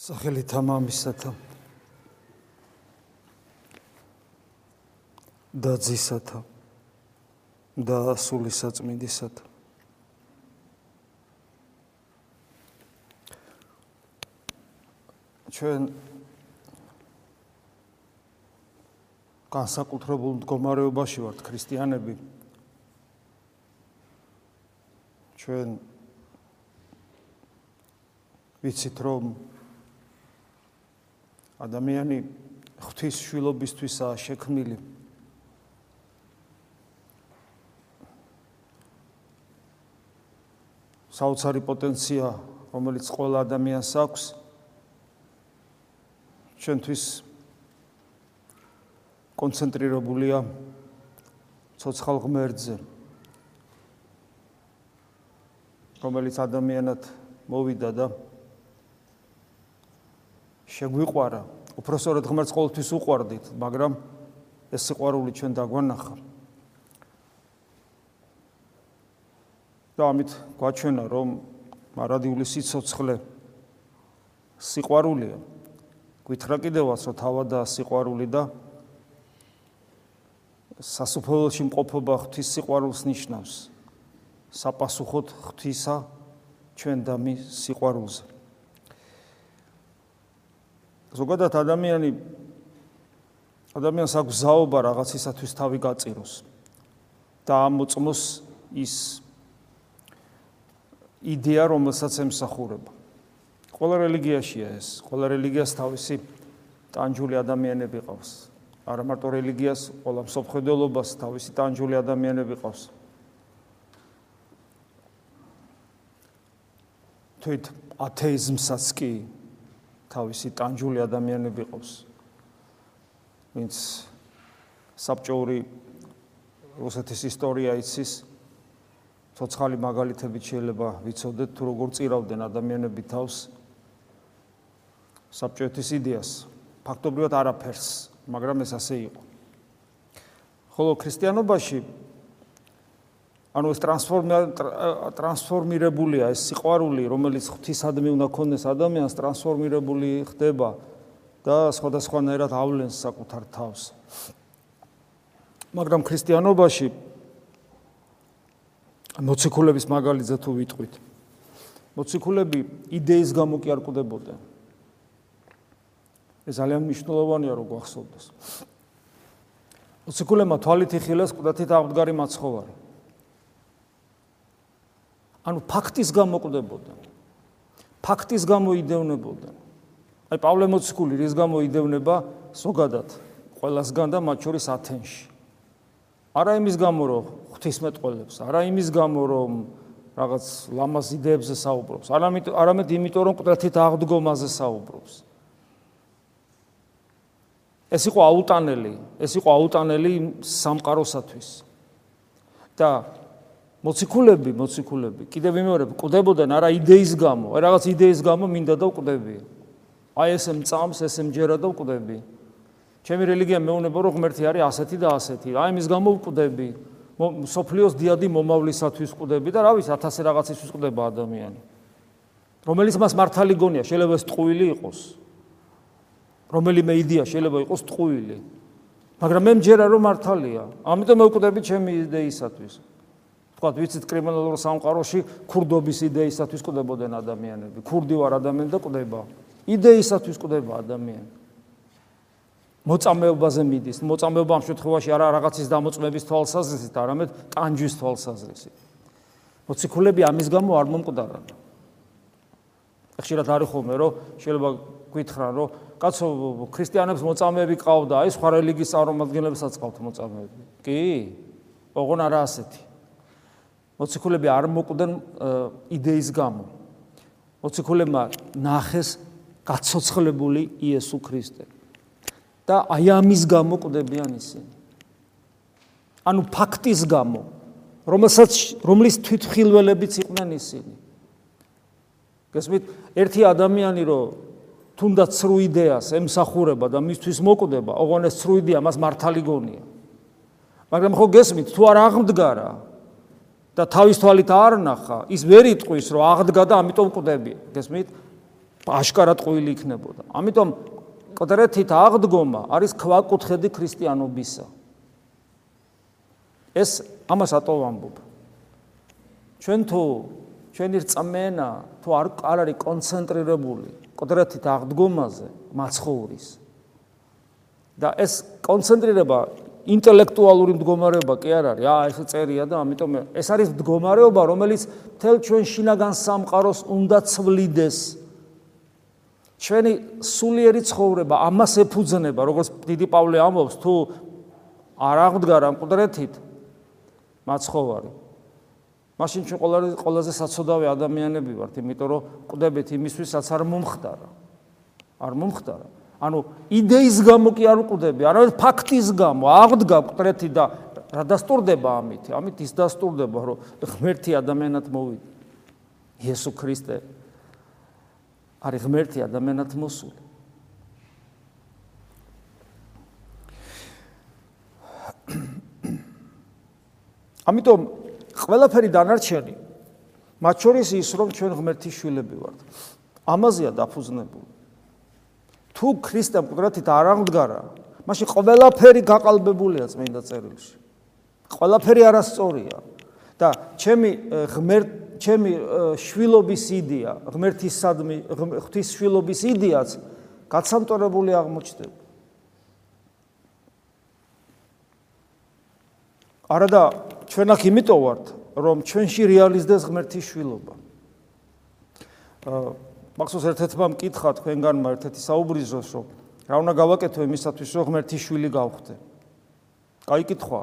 სახელით ამამისათა და ძისათა და სული საწმინდისათა. ჩვენ განსაკუთრებულ მდგომარეობაში ვართ ქრისტიანები. ჩვენ ვიცით რომ ადამიანი ღვთის შვილობისთვისაა შექმნილი. საოცარი პოტენცია, რომელიც ყველა ადამიანს აქვს, ჩვენთვის კონცენტრირებულია ცოცხალ ღმერთზე, რომელიც ადამიანად მოვიდა და შეგვიყვარა. უფრო სწორედ ღმერთს ყოველთვის უყვარდით, მაგრამ ეს სიყვარული ჩვენ დაგვანახა. და ამით გვაჩვენა, რომ მარადიული სიცოცხლე სიყვარულია. გვითხრა კიდევაც, რომ თავადაა სიყვარული და სასუფეველში მყოფობა ღვთის სიყვარულს ნიშნავს. საპასუხოდ ღვთისა ჩვენ და მის სიყვარულზე. ზოგადად ადამიანი ადამიანს აქვს ზაობა რაღაცისათვის თავი გაწიროს და ამოწმოს ის იდეა რომელსაც ემსახურება. ყველა რელიგიაშია ეს, ყველა რელიგიას თავისი ტანჯული ადამიანები ყავს. არა მარტო რელიგიას, ყველა მსოფლმხედველობას თავისი ტანჯული ადამიანები ყავს. თვით ათეიზმსაც კი თავისი ტანჯული ადამიანები ყავს. ვინც საბჭოური რუსეთის ისტორია იცის, ცოცხალი მაგალითებით შეიძლება ვიცოდეთ თუ როგორ წირავდნენ ადამიანები თავს საბჭოეთის იდეას. ფაქტობრივად არაფერს, მაგრამ ეს ასე იყო. ხოლო ქრისტიანობაში ანუ ეს ტრანსფორმირებულია ეს სიყვარული, რომელიც ღვთისადმი უნდა ქონდეს ადამიანს, ტრანსფორმირებული ხდება და სხვადასხვანაირად ავლენს საკუთარ თავს. მაგრამ ქრისტიანობაში მოციქულების მაგალითზე თუ ვიტყვით, მოციქულები იდეის გამო კი არ კვდებოდნენ. ეს ძალიან მნიშვნელოვანია რომ გვახსოვდეს. მოციქულებმა თვალით იხილეს ყდათით აღდგარი მაცხოვარი. ანუ ფაქტის გამოკვდებოდნენ. ფაქტის გამოიდევნებოდნენ. აი პავლე მოციქული რის გამოიდევნება ზოგადად ყველასგან და მათ შორის ათენში. არა იმის გამო რომ ღვთისმეტყველებს, არა იმის გამო რომ რაღაც ლამაზ იდეებზე საუბრობს, არამედ არამედ იმიტომ რომ ყდრთით აღდგომაზე საუბრობს. ეს იყო აუტანელი, ეს იყო აუტანელი სამყაროსათვის. და მოციქულები, მოციქულები, კიდევ ვიმეორებ, ყდებოდნენ არა იდეის გამო, აი რაღაც იდეის გამო მინდა და ყდები. აი ესე მწამს, ესე მჯერა და ყდები. ჩემი რელიგია მეუბნება, რომ ღმერთი არის ასეთი და ასეთი. აი მის გამო ყდები. სოფლიოს დიადი მომავლისათვის ყდები და რა ვიცი, ათასე რაღაცისთვის ყდება ადამიანი. რომელიც მას მართალი გონია, შეიძლება ეს ტყუილი იყოს. რომელიმე იდეა შეიძლება იყოს ტყუილი. მაგრამ მე მჯერა რომ მართალია. ამიტომ მე ვყდები ჩემი იდეისათვის. თქვა ვიცით კრიმინალურ სამყაროში ქურდობის იდეისათვის ყდებოდნენ ადამიანები. ქურდი ვარ ადამიანი და ყდება. იდეისათვის ყდება ადამიანი. მოწამეობაზე მიდის. მოწამეობა ამ შემთხვევაში არა რაღაცის დამოწმების თვალსაზრისით, არამედ ტანჯვის თვალსაზრისით. მოციქულები ამის გამო არ მომკვდარან. ხშირად არის ხოლმე რომ შეიძლება გითხრან რომ კაცო ქრისტიანებს მოწამეები ყავდა, აი სხვა რელიგიის წარმომადგენლებსაც ყავთ მოწამეები. კი? ოღონ არა ასეთი. მოციქულები არ მოკვდნენ იდეის გამო. მოციქულებმა ნახეს გაცოცხლებული იესო ქრისტე. და აი ამის გამო კვდებიან ისინი. ანუ ფაქტის გამო, რომელსაც რომლის თვითხილველებიც იყვნენ ისინი. გესმით, ერთი ადამიანი რო თუნდაც სრუ იდეას ემსახურება და მისთვის მოკვდება, ოღონ ეს სრუ იდეა მას მართალი გონია. მაგრამ ხო გესმით, თუ არ აღმდგარა, და თავის თვალით არ ნახა, ის ვერ იტყვის, რომ აღდგა და ამიტომ ყვდები. გესმით? აშკარად ყვილი იქნებოდა. ამიტომ კოდრეთით აღდგომა არის ქვაკუთხედი ქრისტიანობისა. ეს ამას ატოვ ამბობ. ჩვენ თუ ჩვენი რწმენა თუ არ არ არის კონცენტრირებული კოდრეთით აღდგომაზე, მაცხოვრის და ეს კონცენტრირება ინტელექტუალური მდგომარეობა კი არ არის. აა ეს წერია და ამიტომ ეს არის მდგომარეობა, რომელიც თელ ჩვენ შინაგან სამყაროს უნდა ცვლიდეს. ჩვენი სულიერი ცხოვრება ამას ეფუძნება, როგორც დიდი პავლე ამბობს, თუ არ აღდგარ ამ ყდრეთით მაცხოვარი. მაშინ ჩვენ ყველაზე ყველაზე საცოდავი ადამიანები ვართ, იმიტომ რომ ყდებით იმისთვისაც არ მომხდარა. არ მომხდარა. ანუ იდეის გამო კი არ უყდები, არამედ ფაქტის გამო აღდგა ყტრეთი და რა დასტურდება ამით? ამით ის დასტურდება, რომ ღმერთი ადამიანად მოვიდა. იესო ქრისტე არის ღმერთი ადამიანად მოსული. ამიტომ ყველაფერი დანარჩენი მათ შორის ის რომ ჩვენ ღმერთის შვილები ვართ. ამაზეა დაფუძნებული. თუ ქრისტემ მკვდრათით არ აღმდგარა, მაშინ ყველაფერი გაყალბებულია წმინდა წერილში. ყველაფერი არასწორია და ჩემი ღმერთ ჩემი შვილობის იდეა, ღმერთისადმი ღვთის შვილობის იდეაც გაცამტორებული აღმოჩნდება. არადა ჩვენ აქ იმიტომ ვართ, რომ ჩვენში რეალიზდეს ღმერთის შვილობა. აა მაქსოს ერთ-ერთმა მკითხა თქვენგანმა ერთ-ერთი საუბრის რომ რა უნდა გავაკეთო იმისათვის რომ ღმერთის შვილი გავხდე. კაი კითხვა.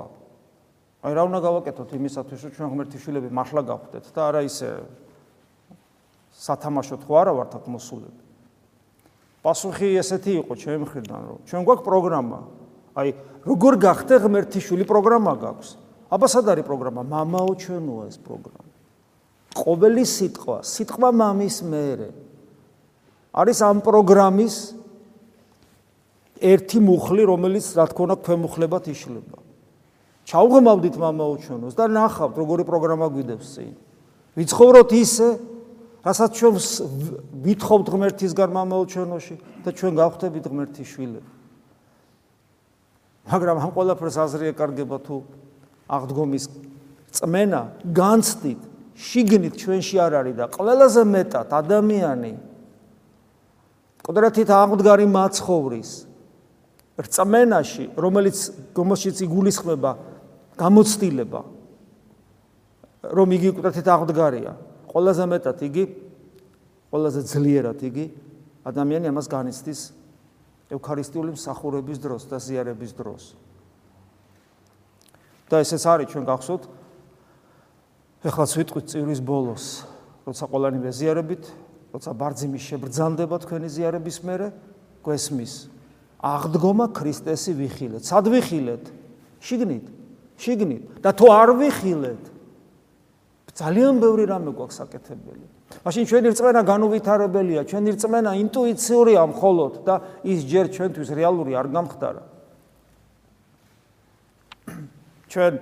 აი რა უნდა გავაკეთოთ იმისათვის რომ ჩვენ ღმერთის შვილები მართლა გავხდეთ და არა ისე სათამაშოდ ხო არა ვართ აქ მოსულები. პასუხი ესეთი იყო ჩემი მხრიდან რომ ჩვენ გვაქვს პროგრამა. აი როგორ გახდე ღმერთის შვილი პროგრამა გაქვს. აბა სად არის პროგრამა? მამაო ჩვენოა ეს პროგრამა. ყოველი სიტყვა, სიტყვა მამის მეერე არის ამ პროგრამის ერთი მუხლი, რომელიც რა თქმა უნდა ქვემუხლებად იშლება. ჩაუღმავდით მამაოჩვენოს და ნახავთ როგორი პროგრამა გვიდევს წინ. ვიცხოვროთ ისე, რასაც ჩვენ ვითხოვთ ღმერთისგან მამაოჩვენოში და ჩვენ გავხდებით ღმერთის შვილები. მაგრამ ამ ყველაფერს აზრი ეკარგება თუ აღდგომის წმენა განცდით, შიგნით ჩვენში არ არის და ყველაზე მეტად ადამიანი ყდრათით აღმდგარი მაცხოვრის რწმენაში, რომელიც გომოშიც იგულისხმება გამოცდილება, რომ იგი ყდრათით აღმდგარია, ყველაზე მეტად იგი ყველაზე ძლიერად იგი ადამიანი ამას განიცდის ევქარისტიული მსახურების დროს და ზიარების დროს. და ესეც არის ჩვენ გახსოვთ ეხლა ვიტყვით წირვის ბოლოს, როცა ყველანი მეზიარებით როცა ბარძიმი შებრძანდება თქვენი ზიარების მერე გვესმის. აღდგომა ქრისტესი ვიხილეთ. სად ვიხილეთ? შიგნით. შიგნით. და თუ არ ვიხილეთ? ძალიან ბევრი რამე გვაქვს საკეთებელი მაშინ ჩვენი რწმენა განუვითარებელია ჩვენი რწმენა ინტუიციურია მხოლოდ და ის ჯერ ჩვენთვის რეალური არ გამხდარა. ჩვენ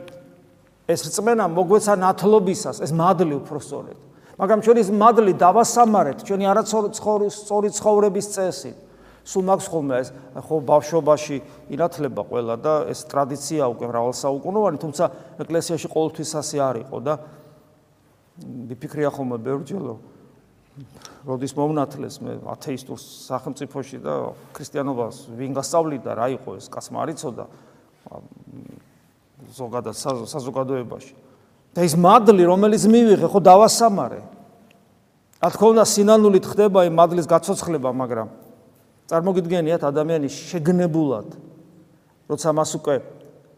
ეს რწმენა მოგვეცა ნათლობისას ეს მადლი უფრო სწორედ მაგრამ ჩვენი მადლი დავასამარეთ ჩვენი არაცხოვრის სწორი ცხოვრების წესი. სულ მაქვს ხოლმე ეს ხო ბავშვობაში ინათლება ყველა და ეს ტრადიცია უკვე მრავალსაუკუნოვანი თუმცა ეკლესიაში ყოველთვის ასე არისო და მიფიქრია ხოლმე ბევრჯერ როდის მომნათლეს მე ათეისტურ სახელმწიფოში და ქრისტიანობას ვინ გასწავლიდა რა იყო ეს კაცმა არიწოდა ზოგადად საზოგადოებაში და ის მადლი, რომელიც მივიღე, ხო დავასამარე. რა თქმა უნდა, სინანულით ხდება იმ მადლის გაცოცხლება, მაგრამ წარმოგიდგენიათ ადამიანის შეგნებულად, როცა მას უკვე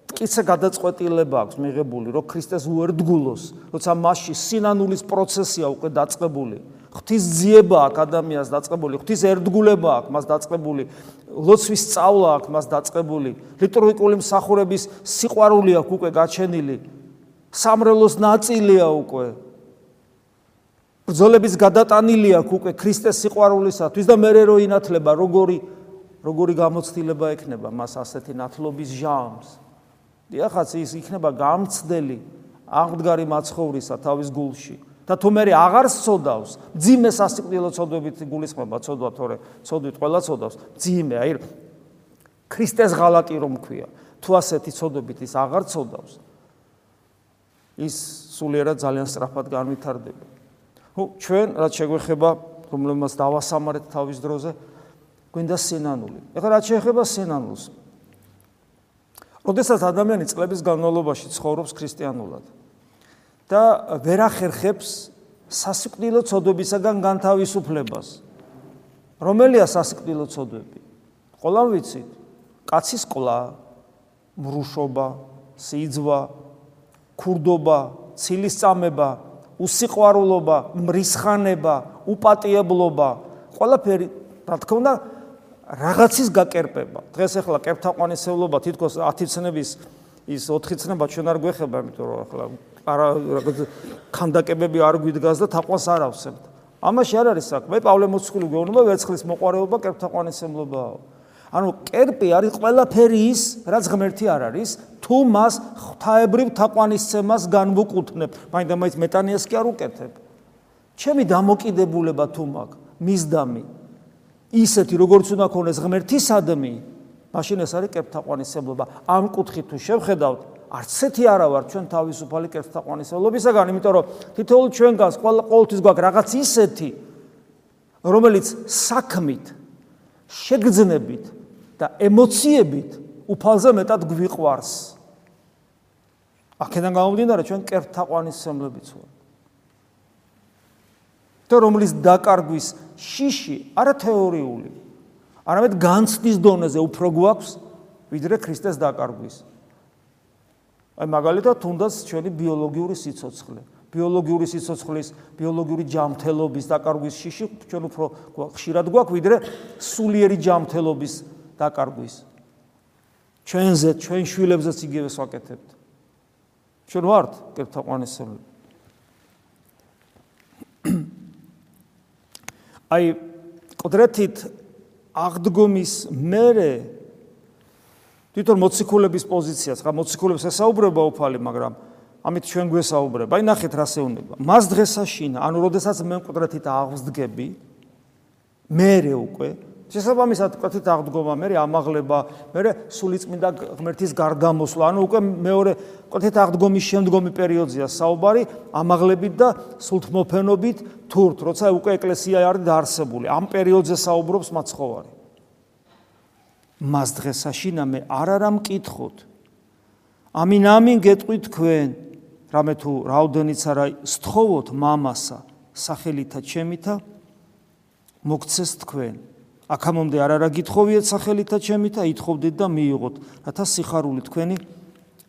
ტკიცე გადაწყვეტილება აქვს მიღებული, რომ ქრისტეს უერთგულოს, როცა მასში სინანულის პროცესია უკვე დაწყებული, ღვთის ძიება აქვს ადამიანს დაწყებული, ღვთის ერთგულება აქვს მას დაწყებული, ლოცვის სწავლა აქვს მას დაწყებული, ლიტურგიკული მსახურების სიყვარული აქვს უკვე გაჩენილი, სამრელოს ნაწილია უკვე. ბრძოლების გადატანილი აქვს უკვე ქრისტეს სიყვარულისათვის და მე რო ინათლება როგორი როგორი გამოცდილება ექნება მას ასეთი ნათლობის ჟამს. დიახაც ის იქნება გამცდელი აღმდგარი მაცხოვრისა თავის გულში, და თუ მე აღარ სწოდავს, ძიმე სასიკვდილო წოდებით გულისხმობა წოდვა თორე წოდვით ყველა წოდავს, ძიმე, აი ქრისტეს ღალატი რომ ქვია. თუ ასეთი წოდებით ის აღარ წოდავს, ის სულიერად ძალიან სწრაფად განვითარდება. ნუ ჩვენ რაც შეგვეხება, რომელმაც დავასამარეთ თავის დროზე, გვინდა სინანული. ეხლა რაც შეეხება სინანულს. როდესაც ადამიანი წლების განმავლობაში ცხოვრობს ქრისტიანულად, და ვერ ახერხებს სასიკვდილო ცოდვებისაგან განთავისუფლებას. რომელია სასიკვდილო ცოდვები? ყველამ ვიცით. კაცის ყლა, მრუშობა, სიძვა, ქურდობა, ცილისწამება, უსიყვარულობა, მრისხანება, უპატიებლობა, ყველაფერი, რა თქმა უნდა, რაღაცის გაკერპება. დღეს ახლა კერპთაყვანისეულობა თითქოს 10 წნების ის 4 წნება ჩვენ არ გვეხება, იმიტომ რომ ახლა არა რაღაც ხანდაკებები არ გვიდგას და თაყვანს არ ავსებთ. ამაში არ არის საქმე. პავლე მოციქული გეუბნება ვერცხლის მოყარეობა კერპთაყვანისმლობაა. ანუ კერპი არის ყველაფერი ის, რაც ღმერთი არ არის, თუ მას ღვთაებრივ თაყვანისცემას განვუკუთნებ. მაინდა მაინც მეტანიას კი არ უკეთებ. ჩემი დამოკიდებულება თუ მაგ მისდამი ისეთი როგორც უნდა ქონდეს ღმერთისადმი მაშინ ეს არის კერპთაყვანისმლობა. ამ კუთხით თუ შევხედავთ, არც ესეთი არა ვარ ჩვენ თავისუფალი კერპთაყვანისმლობისაგან, იმიტომ რომ თითოეულ ჩვენგანს ყოველთვის გვაქვს რაღაც ისეთი, რომელიც საქმით, შეგრძნებით და ემოციებით უფალზე მეტად გვიყვარს. აქედან გამომდინარე ჩვენ კერპთაყვანისმლობიც ვართ. და რომლის დაკარგვის შიში არა თეორიული არამედ განცდის დონეზე უფრო გვაქვს ვიდრე ქრისტეს დაკარგვის. აი მაგალითად თუნდაც ჩვენი ბიოლოგიური სიცოცხლე, ბიოლოგიური სიცოცხლის, ბიოლოგიური ჯანმრთელობის დაკარგვის შიში ჩვენ უფრო ხშირად გვაქვს ვიდრე სულიერი ჯანმრთელობის დაკარგვის. ჩვენზე, ჩვენ შვილებზეც იგივე ვაკეთებთ. ჩვენ ვართ კერთაყვანისმლები. აი ყდრეთით აღდგომის მერე თვითონ მოციქულების პოზიციას, ხა მოციქულებს ესაუბრება უფალი, მაგრამ ამით ჩვენ გვესაუბრება. აი ნახეთ რა შეუნება. მას დღესაშინა, ანუ როდესაც მე მკვდრეთით აღსდგები, მერე უკვე შესაბამისად კვეთით აღდგომა, მერე ამაღლება, მერე სულიწმინდა ღმერთის გარდამოსვლა, ანუ უკვე მეორე კვეთით აღდგომის შემდგომი პერიოდია საუბარი ამაღლებით და სულთმოფენობით თურთ, როცა უკვე ეკლესია არის დაარსებული. ამ პერიოდზე საუბრობს მაცხოვარი. მას დღესაშინა მე არ არა მკითხოთ. ამინ ამინ გეტყვით თქვენ, რამე თუ რაოდენიც არა სთხოვოთ მამასა სახელითა ჩემითა მოგცეს თქვენ. აქამომდე არ არა გითხოვიეთ სახელითა ჩემითა, ითხოვდით და მიიღოთ, რათა სიხარული თქვენი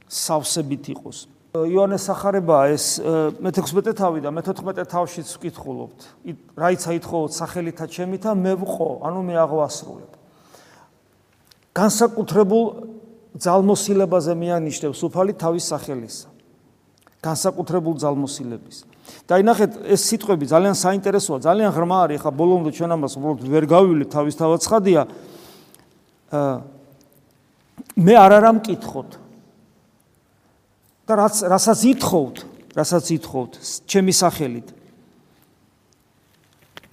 სავსებით იყოს. იოანეს სახარება ეს მე-16 თავი და მე-14 თავშიც ვკითხულობთ. რაიცა ითხოვოთ სახელითა ჩემითა, მე ვყო, ანუ მე აღვასრულებ. განსაკუთრებულ ძალმოსილებაზე მეანიშნებს უფალი თავის სახელისა. განსაკუთრებულ ძალმოსილების. და ინახეთ ეს სიტყვები ძალიან საინტერესოა, ძალიან ღრმა არის, ხა ბოლომდე ჩვენ ამას უბრალოდ ვერ გავივლით თავის თავად ცხადია. აა მე არ არა მკითხოთ. და რაც რასაც ითხოვთ, რასაც ითხოვთ ჩემი სახელით.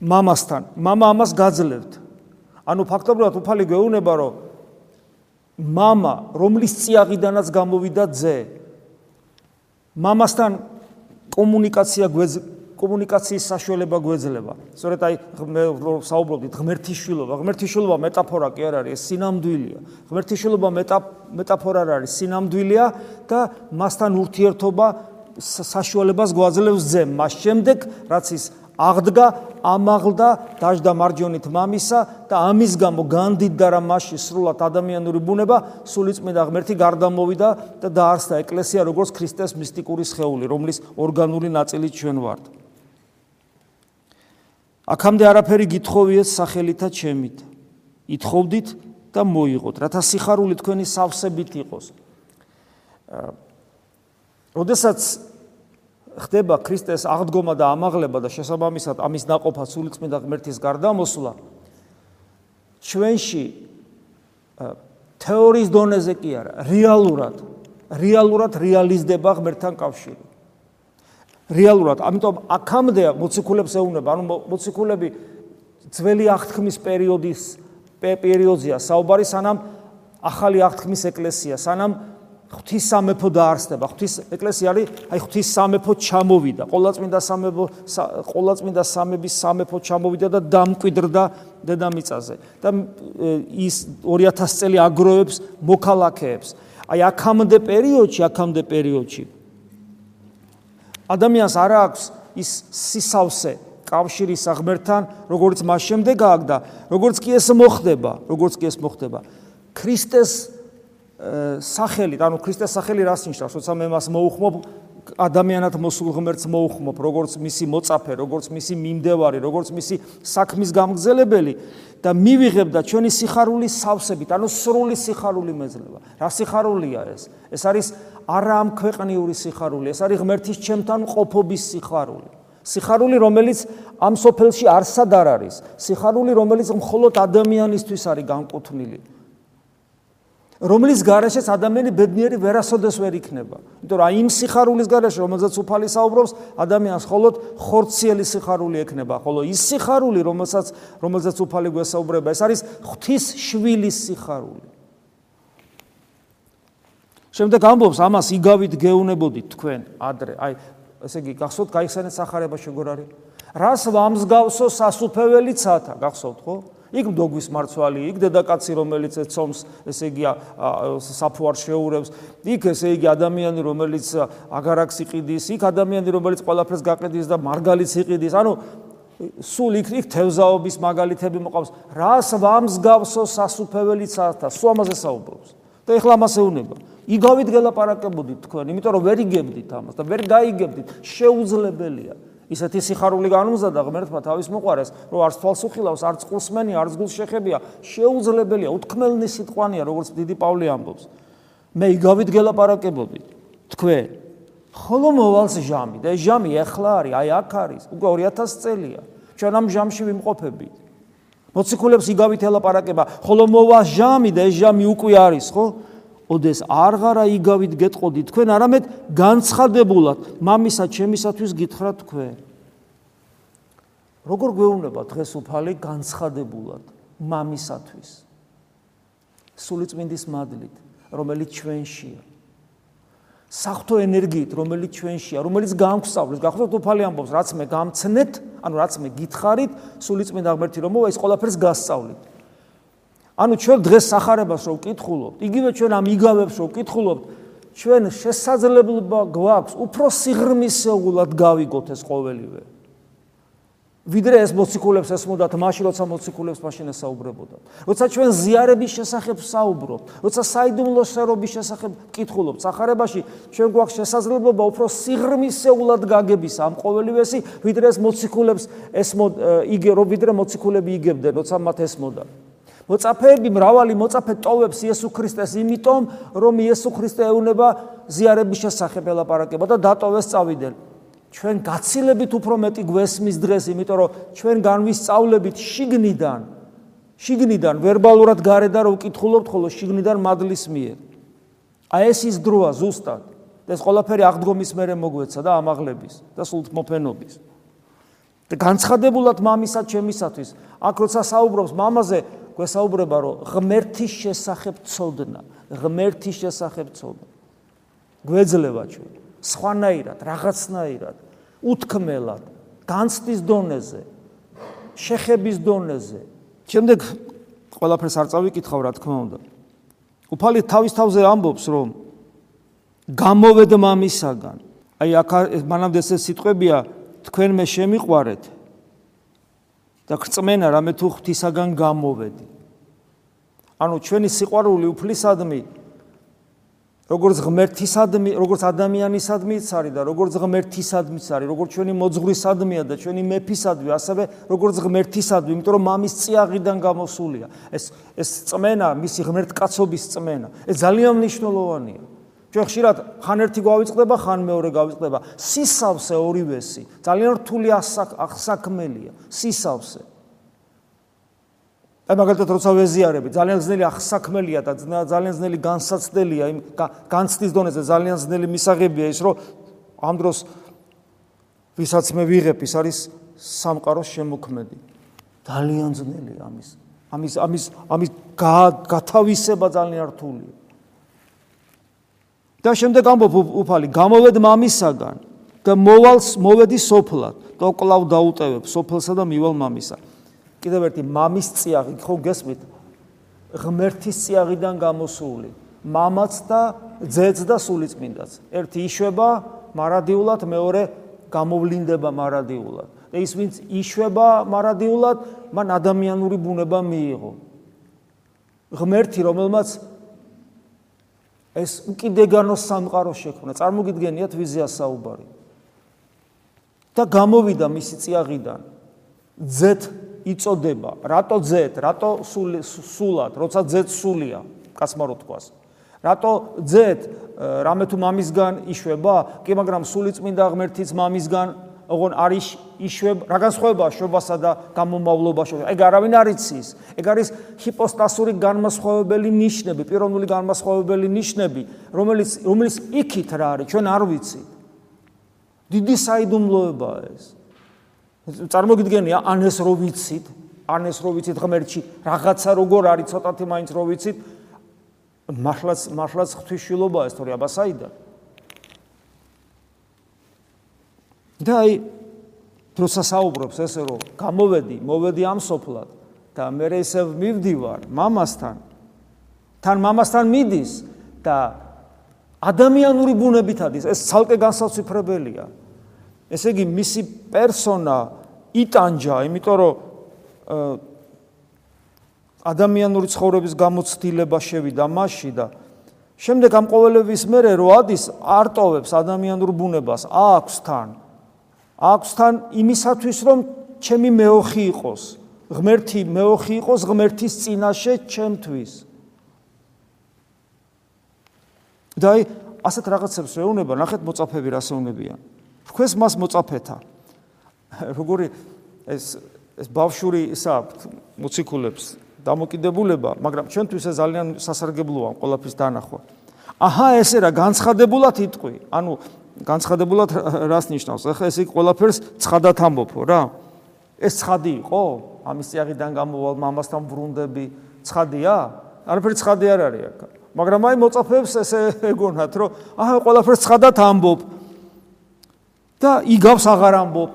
მამასთან, мама ამას გაძლევთ. ანუ ფაქტობრივად უფალი გეუბნება, რომ мама, რომლის წიაღიდანაც გამოვიდა ძე, მამასთან კომუნიკაცია კომუნიკაციის საშუალება გვეძლება. სწორედ აი მე საუბრობდით ღმერთიშვილობა, ღმერთიშვილობა მეტაფორა კი არ არის, სინამდვილეა. ღმერთიშვილობა მეტაფორა არ არის, სინამდვილეა და მასთან ურთიერთობა საშუალებას გვაძლევს ძე. მას შემდეგ რაც ის აღდგა, ამაღლდა, დაждდა მარჯვენით მამისა და ამის გამო განდიდდა რა მასში სრულად ადამიანური ბუნება, სულიწმიდა ღმერთი გარდამოვიდა და დაარსდა ეკლესია როგორც ქრისტეს მისტიკური სხეული, რომლის ორგანული ნაწილი ჩვენ ვართ. აქამდე არაფერი გითხოვიეთ სახელითა ჩემით. ითხოვდით და მოიღოთ, რათა სიხარული თქვენი სავსებით იყოს. როდესაც ხდება ქრისტეს აღდგომა და ამაღლება და შესაბამისად ამის ناقოფა სულიწმინდა ღმერთის გარდამოსვლა ჩვენში თეორიის დონეზე კი არა, რეალურად, რეალურად რეალიზდება ღმერთთან კავშირი. რეალურად, ამიტომ აქამდე მოციქულებს ეუბნება, ანუ მოციქულები ძველი აღთქმის პერიოდის პერიოდზეა საუბარი, სანამ ახალი აღთქმის ეკლესია, სანამ ღვთის სამეფო დაარსდება. ღვთის ეკლესია არის, აი ღვთის სამეფო ჩამოვიდა. ყოლაწმინდა სამეფო ყოლაწმინდა სამების სამეფო ჩამოვიდა და დამკვიდრდა დედამიწაზე. და ის 2000 წელი აგროვებს მოქალაქეებს. აი აქამდე პერიოდში, აქამდე პერიოდში ადამიანს არ აქვს ის სისავსე კავშირის აღმერთთან, როგორც მას შემდეგ ააგდა, როგორც კი ეს მოხდება, როგორც კი ეს მოხდება. ქრისტეს სახელით, ანუ ქრისტეს სახელი რას ნიშნავს? როცა მე მას მოუხმობ ადამიანად მოსულ ღმერთს მოუხმობ, როგორც მისი მოწაფე, როგორც მისი მიმდევარი, როგორც მისი საქმის გამგზელებელი და მივიღებ და ჩვენი სიხარულის სავსებით, ანუ სრული სიხარული მეძლება. რა სიხარულია ეს? ეს არის არამ ქვეყნიური სიხარული, ეს არის ღმერთის ჩემთან ყოფობის სიხარული. სიხარული, რომელიც ამ სოფელში არსად არ არის, სიხარული, რომელიც მხოლოდ ადამიანისთვის არის განკუთვნილი. რომლის garaშეც ადამიანი ბედნიერი ვერასოდეს ვერ იქნება. იმიტომ რომ აი იმ სიხარულის garaშე, რომელზეც უფალი საუბრობს, ადამიანს მხოლოდ ხორციელი სიხარული ექნება, ხოლო ის სიხარული, რომელსაც რომელზეც უფალი გვესაუბრება, ეს არის ღვთის შვილის სიხარული. შემდეგ ამბობს ამას იგავით გეუნებოდით თქვენ ადრე. აი ესე იგი გახსოვთ, გაიხსენეთ სახარება შეგორ არის. რას ვამსგავსო სასუფეველი ცათა, გახსოვთ ხო? იქ მდოგვის მარცვალი, იქ დედაკაცი, რომელიც ეთცომს, ესე იგი საფუარ შეურევს, იქ ესე იგი ადამიანი, რომელიც აგარაკს იყიდის, იქ ადამიანი, რომელიც ყველაფერს გაყიდის და მარგალიც იყიდის. ანუ სულ იქ იქ თევზაობის მაგალითები მოყავს. რას ვამსგავსო სასუფეველი ცათა, სულ ამაზე საუბრობს. და ეხლა ამას ეუნება. იგავით გელაპარაკებოდით თქვენ, იმიტომ რომ ვერ იგებდით ამას და ვერ გაიგებდით, შეუძლებელია. ისეთი სიხარული განუზადა ღმერთმა თავის მოყარეს, რომ არც თვალს უხილავს, არც ყულსმენი, არც გულს შეხებია, შეუძლებელია, უთქმელნი სიტყვანია, როგორც დიდი პავლე ამბობს. მე იგავით გელაპარაკებოდი თქვენ. ხოლო მოვალს ჟამი და ეს ჟამი ეხლა არის, აი აქ არის, უკვე 2000 წელია. ჩვენ ამ ჟამში ვიმყოფებით. მოციქულებს იგავით ელაპარაკება, ხოლო მოვალს ჟამი და ეს ჟამი უკვე არის, ხო? ოდეს არღარა იგავით გეტყოდი თქვენ არამედ განცხადებულად მამისა ჩემისათვის გითხრა თქვენ როგორ გვეუბნება დღეს უფალი განცხადებულად მამისათვის სულიწმინდის მადლით, რომელიც ჩვენშია. სახთო ენერგიით, რომელიც ჩვენშია, რომელიც გამგსავლეს, გახსოვთ უფალი ამბობს, რაც მე გამცნეთ, ანუ რაც მე გითხარით, სულიწმინდა აღმერთი რომ მოვა, ეს ყველაფერს გასწავლით. ანუ ჩვენ დღეს сахарებას რო ვკითხულობთ, იგივე ჩვენ ამ იგავებს რო ვკითხულობთ, ჩვენ შესაძლებლობა გვაქვს უფრო სიღრმისეულად გავიგოთ ეს ყოველივე. ვიდრე ეს მოციქულებს ესმოდათ მაშინ, როცა მოციქულებს მაშინ ესაუბრებოდათ. როცა ჩვენ ზიარების შესახებ საუბრობთ, როცა საიდუმლო შერობის შესახებ მკითხულობთ, სახარებაში ჩვენ გვაქვს შესაძლებლობა უფრო სიღრმისეულად გაგების ამ ყოველივესი, ვიდრე ეს მოციქულებს ესმო იგე რომ ვიდრე მოციქულები იგებდნენ, როცა მათ ესმოდა. მოწაფეები მრავალი მოწაფე ტოვებს იესო ქრისტეს იმიტომ, რომ იესო ქრისტე ეუნება ზიარების შესახებ ელაპარაკება და დატოვეს წავიდნენ. ჩვენ გაცილებით უფრო მეტი გვესმის დღეს იმიტომ რომ ჩვენ განვისწავლებით შიგნიდან შიგნიდან ვერბალურად გარედან რო ვკითხულობთ ხოლო შიგნიდან მადლის მიერ. აი ეს ის დროა ზუსტად. ეს ყველაფერი აღდგომის მერე მოგვეცა და ამაღლების და სულთმოფენობის და განცხადებულად მამისა ჩემისათვის აქ როცა საუბრობს მამაზე გვესაუბრება რომ ღმერთის შესახებ ცოდნა, ღმერთის შესახებ ცოდნა. გვეძლება ჩვენ. სხვანაირად, რაღაცნაირად, უთქმელად, განცდის დონეზე, შეხების დონეზე. შემდეგ ყველაფერს არ წავიკითხავ, რა თქმა უნდა. უფალი თავის თავზე ამბობს, რომ გამოვედ მამისაგან. აი აქ მანამდე ეს სიტყვებია, თქვენ მე შემიყვარეთ, და გწმენა რამე თუ ღვთისაგან გამოვედი. ანუ ჩვენი სიყვარული უფლისადმი როგორც ღმერთისადმი, როგორც ადამიანისადმიც არის და როგორც ღმერთისადმიც არის, როგორც ჩვენი მოძღვრისადმია და ჩვენი მეფისადმი, ასევე როგორც ღმერთისადმი, იმიტომ რომ მამის წიაღიდან გამოსულია. ეს ეს წმენა, მისი ღმერთკაცობის წმენა, ეს ძალიან მნიშვნელოვანია. ჩვენ ხშირად ხან ერთი გავიწყდება, ხან მეორე გავიწყდება. სისავსე ორივესი, ძალიან რთული ახსაქმელია, სისავსე. აი მაგალითად როცა ვეზიარები, ძალიან ძნელი ახსაქმელია და ძალიან ძნელი განსაცდელია იმ განცდის დონეზე, ძალიან ძნელი მისაღებია ის, რომ ამ დროს ვისაც მე ვიღებ, ის არის სამყაროს შემოქმედი. ძალიან ძნელია ამის. ამის ამის ამის გათავისება ძალიან რთულია. და შემდეგ ამბობ უფალი, გამოვედ მამისაგან და მოვალს მოვედი სოფლად. და კლავ დაუტევებ სოფლსა და მივალ მამისა. კიდევ ერთი მამის წიაღი, ხო გესმით? ღმერთის წიაღიდან გამოსული. მამაც და ძეც და სულიწმინდაც. ერთი იშვება მარადიულად, მეორე გამოვლინდება მარადიულად. და ის ვინც იშვება მარადიულად, მან ადამიანური ბუნება მიიღო. ღმერთი, რომელმაც ეს უკიდეგანოს სამყარო შექმნა, წარმოგიდგენიათ ვიზია საუბარი. და გამოვიდა მისი წიაღიდან. ზეთ იწოდება, რატო ზეთ, რატო სულად, როცა ზეთ სულია, კაცმა რო თქვას. რატო ძეთ რამე თუ მამისგან იშვება? კი, მაგრამ სულიწმინდა ღმერთიც მამისგან ოღონ არის იშვება, რა განსხვავება შობასა და გამომავლობაში? ეგ არავინ არ იცის. ეგ არის ჰიპოსტასური განმასხვავებელი ნიშნები, პიროვნული განმასხვავებელი ნიშნები, რომელიც რომელიც იქით რა არის, ჩვენ არ ვიცით. დიდი საიდუმლოებაა ეს. წარმოგიდგენია, ან ეს რო ვიცით, ან ეს რო ვიცით ღმერთში, რაღაცა როგორ არის, ცოტათი მაინც რო ვიცით, მართლაც მართლაც ღვთისმშილობაა ეს თორე აბა საიდან და აი დროცა საუბრობს ესე რომ გამოვედი მოვედი ამ სოფლად და მე ესე მივდივარ მამასთან თან მამასთან მიდის და ადამიანური ბუნებით არის ეს ცალკე განსაცვიფრებელია ესე იგი მისი პერსონა იტანჯა იმიტომ რომ ადამიანური ცხოვრების გამოცდილება შევიდა მასში და შემდეგ ამ ყოველების მერე რო ადის არტოვებს ადამიანურ ბუნებას. აქვს თან. აქვს თან იმისათვის რომ ჩემი მეოხი იყოს. ღმერთი მეოხი იყოს ღმერთის წინაშე ჩემთვის. და აი ასეთ რაღაცებს ეუნება ნახეთ მოწაფები რას ეუნებიან თქვენს მას მოწაფეთა როგორი ეს ეს ბავშვური ისა მოციქულებს დამოკიდებულება, მაგრამ ჩვენთვის ეს ძალიან სასარგებლოა ყველაფრის დანახვა. აჰა, ესე რა განცხადებულად იტყვი. ანუ განცხადებულად რას ნიშნავს? ახლა ეს იქ ყველაფერს ცხადად ამბობო რა. ეს ცხადი იყო? ამის წიაღიდან გამოვალ მამასთან ბრუნდები ცხადია? არაფერი ცხადი არ არის აქ. მაგრამ აი მოწაფებს ესე ეგონათ, რომ აჰა, ყველაფერს ცხადად ამბობ. და იგავს აღარ ამბობ.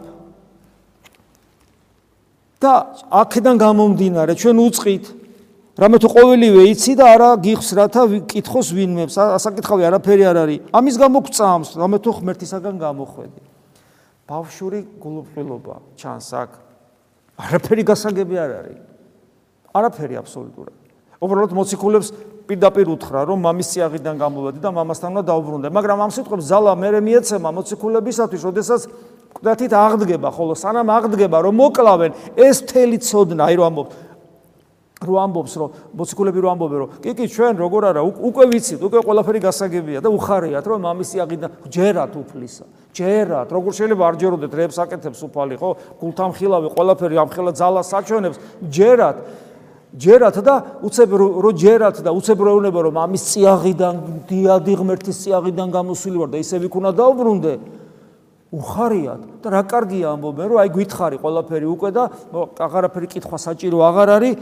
და აქედან გამომდინარე ჩვენ უצყით რამე თუ ყოველივე იცი და არა გიხს რათა კითხოს ვინმე ასაკითხავი არაფერი არ არის. ამის გამო გწამს რამე თუ ღმერთისაგან გამოხვედი. ბავშვური გულუბრილობა ჩანს აქ. არაფერი გასაგები არ არის. არაფერი აბსოლუტურად. უბრალოდ მოციქულებს პირდაპირ უთხრა რომ მამის წიაღიდან გამოვედი და მამასთან უნდა დაუბრუნდე. მაგრამ ამ სიტყვებს ზალა მე მეეცემა მოციქულებისათვის ოდესაც კვდათით აღდგება, ხოლო სანამ აღდგება, რომ მოკლავენ, ეს მთელი ცოდნა, აი რომ ამბობ რო ამბობს რომ მოციქულები რო ამბობენ რომ კი კი ჩვენ როგორ არა უკვე ვიცით უკვე ყველაფერი გასაგებია და უხარიათ რომ მამისი აღიდა ჯერათ უფლისა ჯერათ როგორ შეიძლება არ ჯეროდეთ რებს აკეთებს უფალი ხო? გულთამხილავი ყველაფერი ამხელა ძალას საჩვენებს ჯერათ ჯერათ და უცებ რო ჯერათ და უცებ რო ეუბნება რომ მამის წიაღიდან დიადი ღმერთის წიაღიდან გამოსული ვარ და ისე ვიქ უნდა დაუბრუნდე უხარიათ. და რა კარგია ამბობენ რომ აი გითხარი ყველაფერი უკვე და აღარაფერი კითხვა საჭირო აღარ არის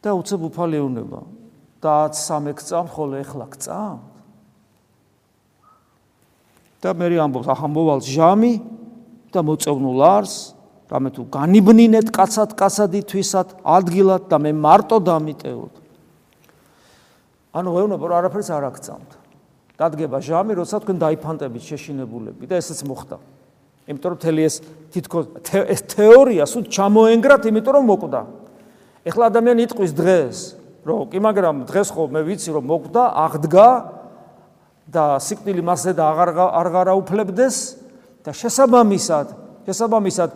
და უცებ უფალი ეუნება და 13 წამ ხოლო ეხლა წამ. და მე ამბობს? ახ ამბოვალ ჟამი და მოწევნულ არს რამე თუ განიბნინეთ კაცად კაცადი თვისად ადგილად და მე მარტო დამიტევოთ ანუ ეუნება რომ არაფერს არ აქცამთ დადგება ჟამი, როცა თქვენ დაიფანტებით შეშინებულები და ესეც მოხდა. იმიტომ რომ თელი ეს თითქოს ეს თეორია სულ ჩამოენგრათ, იმიტომ რომ მოკვდა. ეხლა ადამიანი იტყვის დღეს, რომ კი მაგრამ დღეს ხო მე ვიცი რომ მოკვდა, აღდგა და სიკვდილი მასზე და აღარ აღარა უფლებდეს და შესაბამისად, შესაბამისად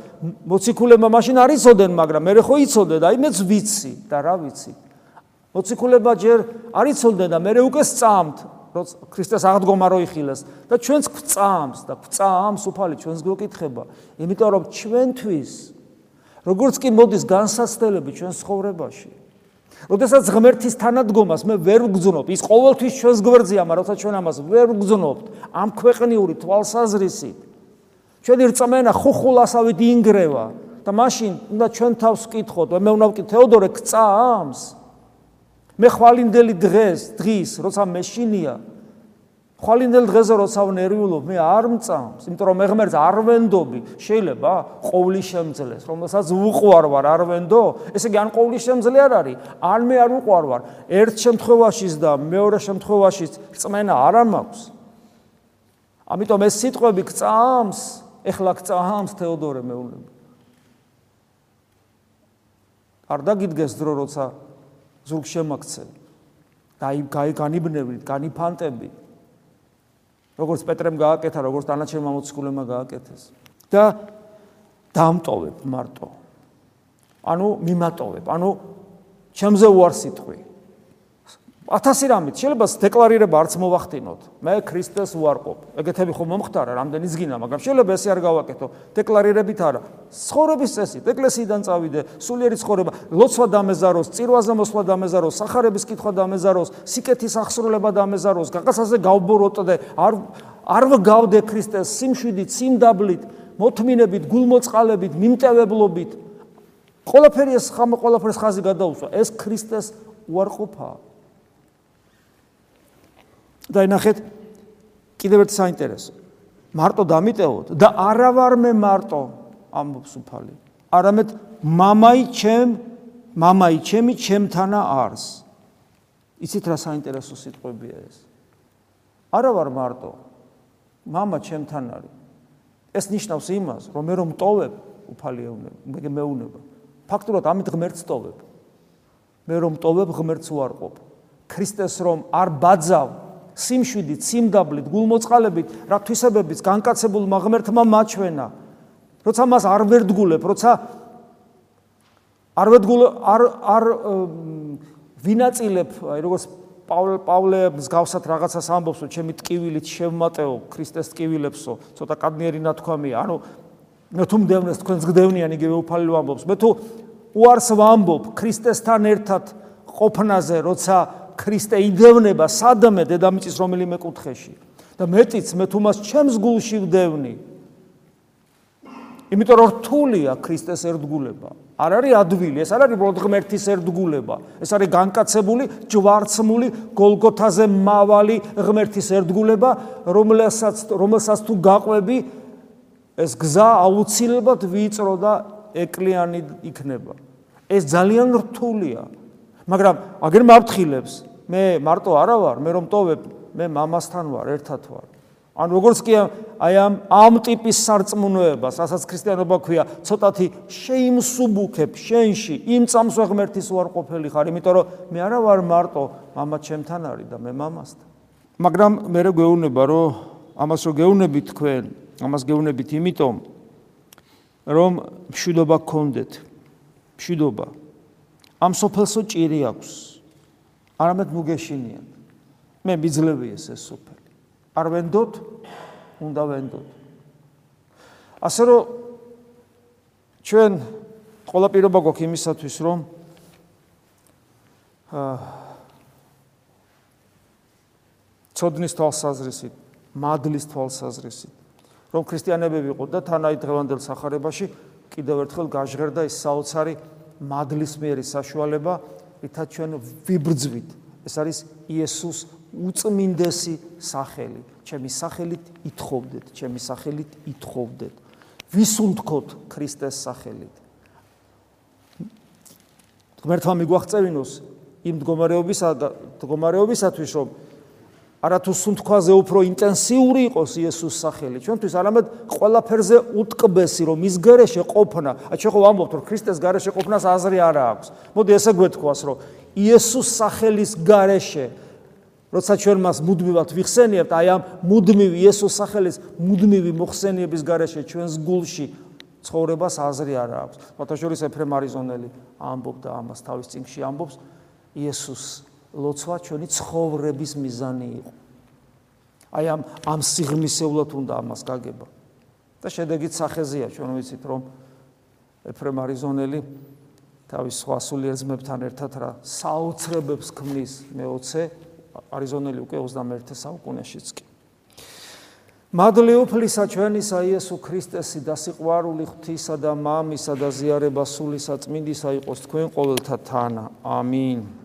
მოციქულებმა მაშინ არ იცოდნენ, მაგრამ მე ხო იცოდე და იმეც ვიცი და რა ვიცი. მოციქულებმა ჯერ არ იცოდნენ და მე უკვე სწამთ რომ ქრისტეს აღდგომა რო იხილეს და ჩვენს გვწამს და გვწამს უფალი ჩვენს გვეკითხება იმიტომ რომ ჩვენთვის როგორც კი მოდის განსაცდელები ჩვენს ხოვრებაში როდესაც ღმერთის თანადგომას მე ვერ ვგზნობ ის ყოველთვის ჩვენს გვერდზეა მაგრამ როცა ჩვენ ამას ვერ ვგზნობთ ამ ქვეყნიური თვალსაზრისით ჩვენი რწმენა ხუხულასავით ინგრევა და მაშინ უნდა ჩვენ თავს ვკითხოთ, მე უნდა ვკითხო თეოდორე გწამს. მე ხვალინდელი დღეს, დღის, როცა მეშინია, ხვალინდელ დღეზე როცა ვნერვიულობ, მე არ მწამს, იმიტომ რომ მე ღმერთს არ ვენდობი. შეიძლება ყოვლი შემძლეს, რომელსაც უყვარ ვარ, არ ვენდო? ესე იგი ან ყოვლი შემძლე არ არის, ან მე არ უყვარ ვარ. ერთ შემთხვევაშიც და მეორე შემთხვევაშიც წმენა არ მაქვს. ამიტომ ეს სიტყვები გწამს, ეხლა გწამს თეოდორე მეუბნები. არ დაგიდგეს დრო როცა ზურგ შემაქცე. დაი განიბნევით, განიფანტებით. როგორც პეტრემ გააკეთა, როგორც დანარჩენმა მოციქულებმა გააკეთეს. და დამტოვებ მარტო. ანუ მიმატოვებ, ანუ ჩემზე უარ სიტყვი. ათასი რამით შეიძლება დეკლარირება არც მოვახდინოთ. მე ქრისტეს უარყოფ. ეგეთები ხომ მომხდარა, რამდენი ზგინა, მაგრამ შეიძლება ესე არ გავაკეთო. დეკლარირებით არა. ცხოვრების წესი, ეკლესიიდან წავიდე, სულიერი ცხოვრება, ლოცვა დამეზაროს, წირვაზე მოსვლა დამეზაროს, სახარების კითხვა დამეზაროს, სიკეთის აღსრულება დამეზაროს, გაგასაზე გავბოროტდე, არ არ ვგავდე ქრისტეს სიმშვიდით, სიმდაბლით, მოთმინებით, გულმოწყალებით, მიმტევებლობით. ყველაფერი ეს ხამ ყველაფერს ხაზი გადაუსვა. ეს ქრისტეს უარყოფაა. და ნახეთ კიდევ ერთ საინტერესო მარტო დამიტევოთ და არა ვარ მე მარტო ამბობს უფალი არამედ მამაი ჩემ მამაი ჩემი ჩემთანა არს იცით რა საინტერესო სიტყვებია ეს არა ვარ მარტო мама ჩემთან არის ეს ნიშნავს იმას რომ მე რომ მტოვებ უფალი ეუბნება მე მეუნება ფაქტურად ამით ღმერთს ტოვებ მე რომ მტოვებ ღმერთს უარყოფ ქრისტეს რომ არ ბაძავ სიმშვიდით, სიმდაბლით, გულმოწყალებით, რა თვისებებიც განკაცებულ მაღმერთმა მაჩვენა. როცა მას არ ვერდგულებ, როცა არ ვერდგულ არ არ ვინაწილებ, აი როგორც პავლე პავლეს გავსათ რაღაცას ამბობს, რომ ჩემი ტკივილით შევმატეო ქრისტეს ტკივილებსო, ცოტა კადნიერი ნათქვამია. ანუ მე თუ მდევნეს თქვენს გდევნიან იგივე უფალი ვამბობს. მე თუ უარს ვამბობ ქრისტესთან ერთად ყოფნაზე, როცა ქრისტე იდევნება სადმე დედამიწის რომელიმე კუთხეში. და მეტიც მე თუ მას ჩემს გულში ვდევნი იმიტომ რომ რთულია ქრისტეს ერთგულება. არ არის ადვილი ეს არ არის უბრალოდ ღმერთის ერთგულება. ეს არის განკაცებული ჯვარცმული გოლგოთაზე მავალი ღმერთის ერთგულება რომელსაც რომელსაც თუ გაყვები ეს გზა აუცილებლად ვიწრო და ეკლიანი იქნება. ეს ძალიან რთულია მაგრამ აგერ მაფრთხილებს მე მარტო არა ვარ მე რომ ტოვებ მე მამასთან ვარ ერთად ვარ ან როგორც კი აი ამ ამ ტიპის სარწმუნოებას რასაც ქრისტიანობა ქვია ცოტათი შეიმსუბუქებ შენში იმ წამს ღმერთის უარყოფელი ხარ იმიტომ რომ მე არა ვარ მარტო мама ჩემთან არის და მე მამასთან მაგრამ მე რო გეუბნება რომ ამას რო გეუბნები თქვენ ამას გეუბნებით იმიტომ რომ მშვიდობა გქონდეთ მშვიდობა ამ სოფელსო ჭირი აქვს. არამედ მუგეშინიან. მე მიძლევი ეს ეს სოფელი. არ ვენდოთ? უნდა ვენდოთ. ასე რომ ჩვენ ყველა პირობა გვაქვს იმისათვის, რომ აა ცოდნის თვალსაზრისით, მადლის თვალსაზრისით, რომ ქრისტიანები ვიყოთ და თანაი დღევანდელ სახარებაში კიდევ ერთხელ გაჟღერდა ეს საოცარი მადლისმიერი საშუალება, რითაც ჩვენ ვიბრძვით. ეს არის იესოს უწმინდესი სახელი. ჩემი სახელით ითხოვდეთ, ჩემი სახელით ითხოვდეთ. ვისუნთქოთ ქრისტეს სახელით. ღმერთმა მიგვაღწევინოს იმ მდგომარეობისა და მდგომარეობისათვის, რომ არათუ სუნთქვაზე უფრო ინტენსიური იყოს იესოს სახელი. ჩვენთვის არამედ ყველაფერზე უტკბესი რომ ის გარეშე ყოფნა. აი ჩვენ ხო ვამბობთ რომ ქრისტეს გარეშე ყოფნას აზრი არ აქვს. მოდი ესე გვეთქვას რომ იესოს სახელის გარეშე როცა ჩვენ მას მუდმივად ვიხსენიებთ, აი ამ მუდმივი იესოს სახელის მუდმივი მოხსენიების გარეშე ჩვენს გულში ცხოვრებას აზრი არ აქვს. ფათაშორის ეფრემ არიზონელი ამბობდა ამას თავის წინში ამბობს იესოს ლოცვა ჩვენი ცხოვრების მიზანი იყო. აი ამ ამ სიღრმისეულად უნდა ამას გაგება. და შედეგით სახეზია ჩვენ ვიცით რომ ეფრემ არიზონელი თავის სხვა სულიერ ძმებთან ერთად რა საოცრებებს ქმნის მე 20 არიზონელი უკვე 21 საუკუნეშიც კი. მადლი უფლისა ჩვენისა იესო ქრისტესი და სიყვარული ღვთისა და მამისა და ზიარება სულისა წმინდისა იყოს თქვენ ყოველთა თანა. ამინ.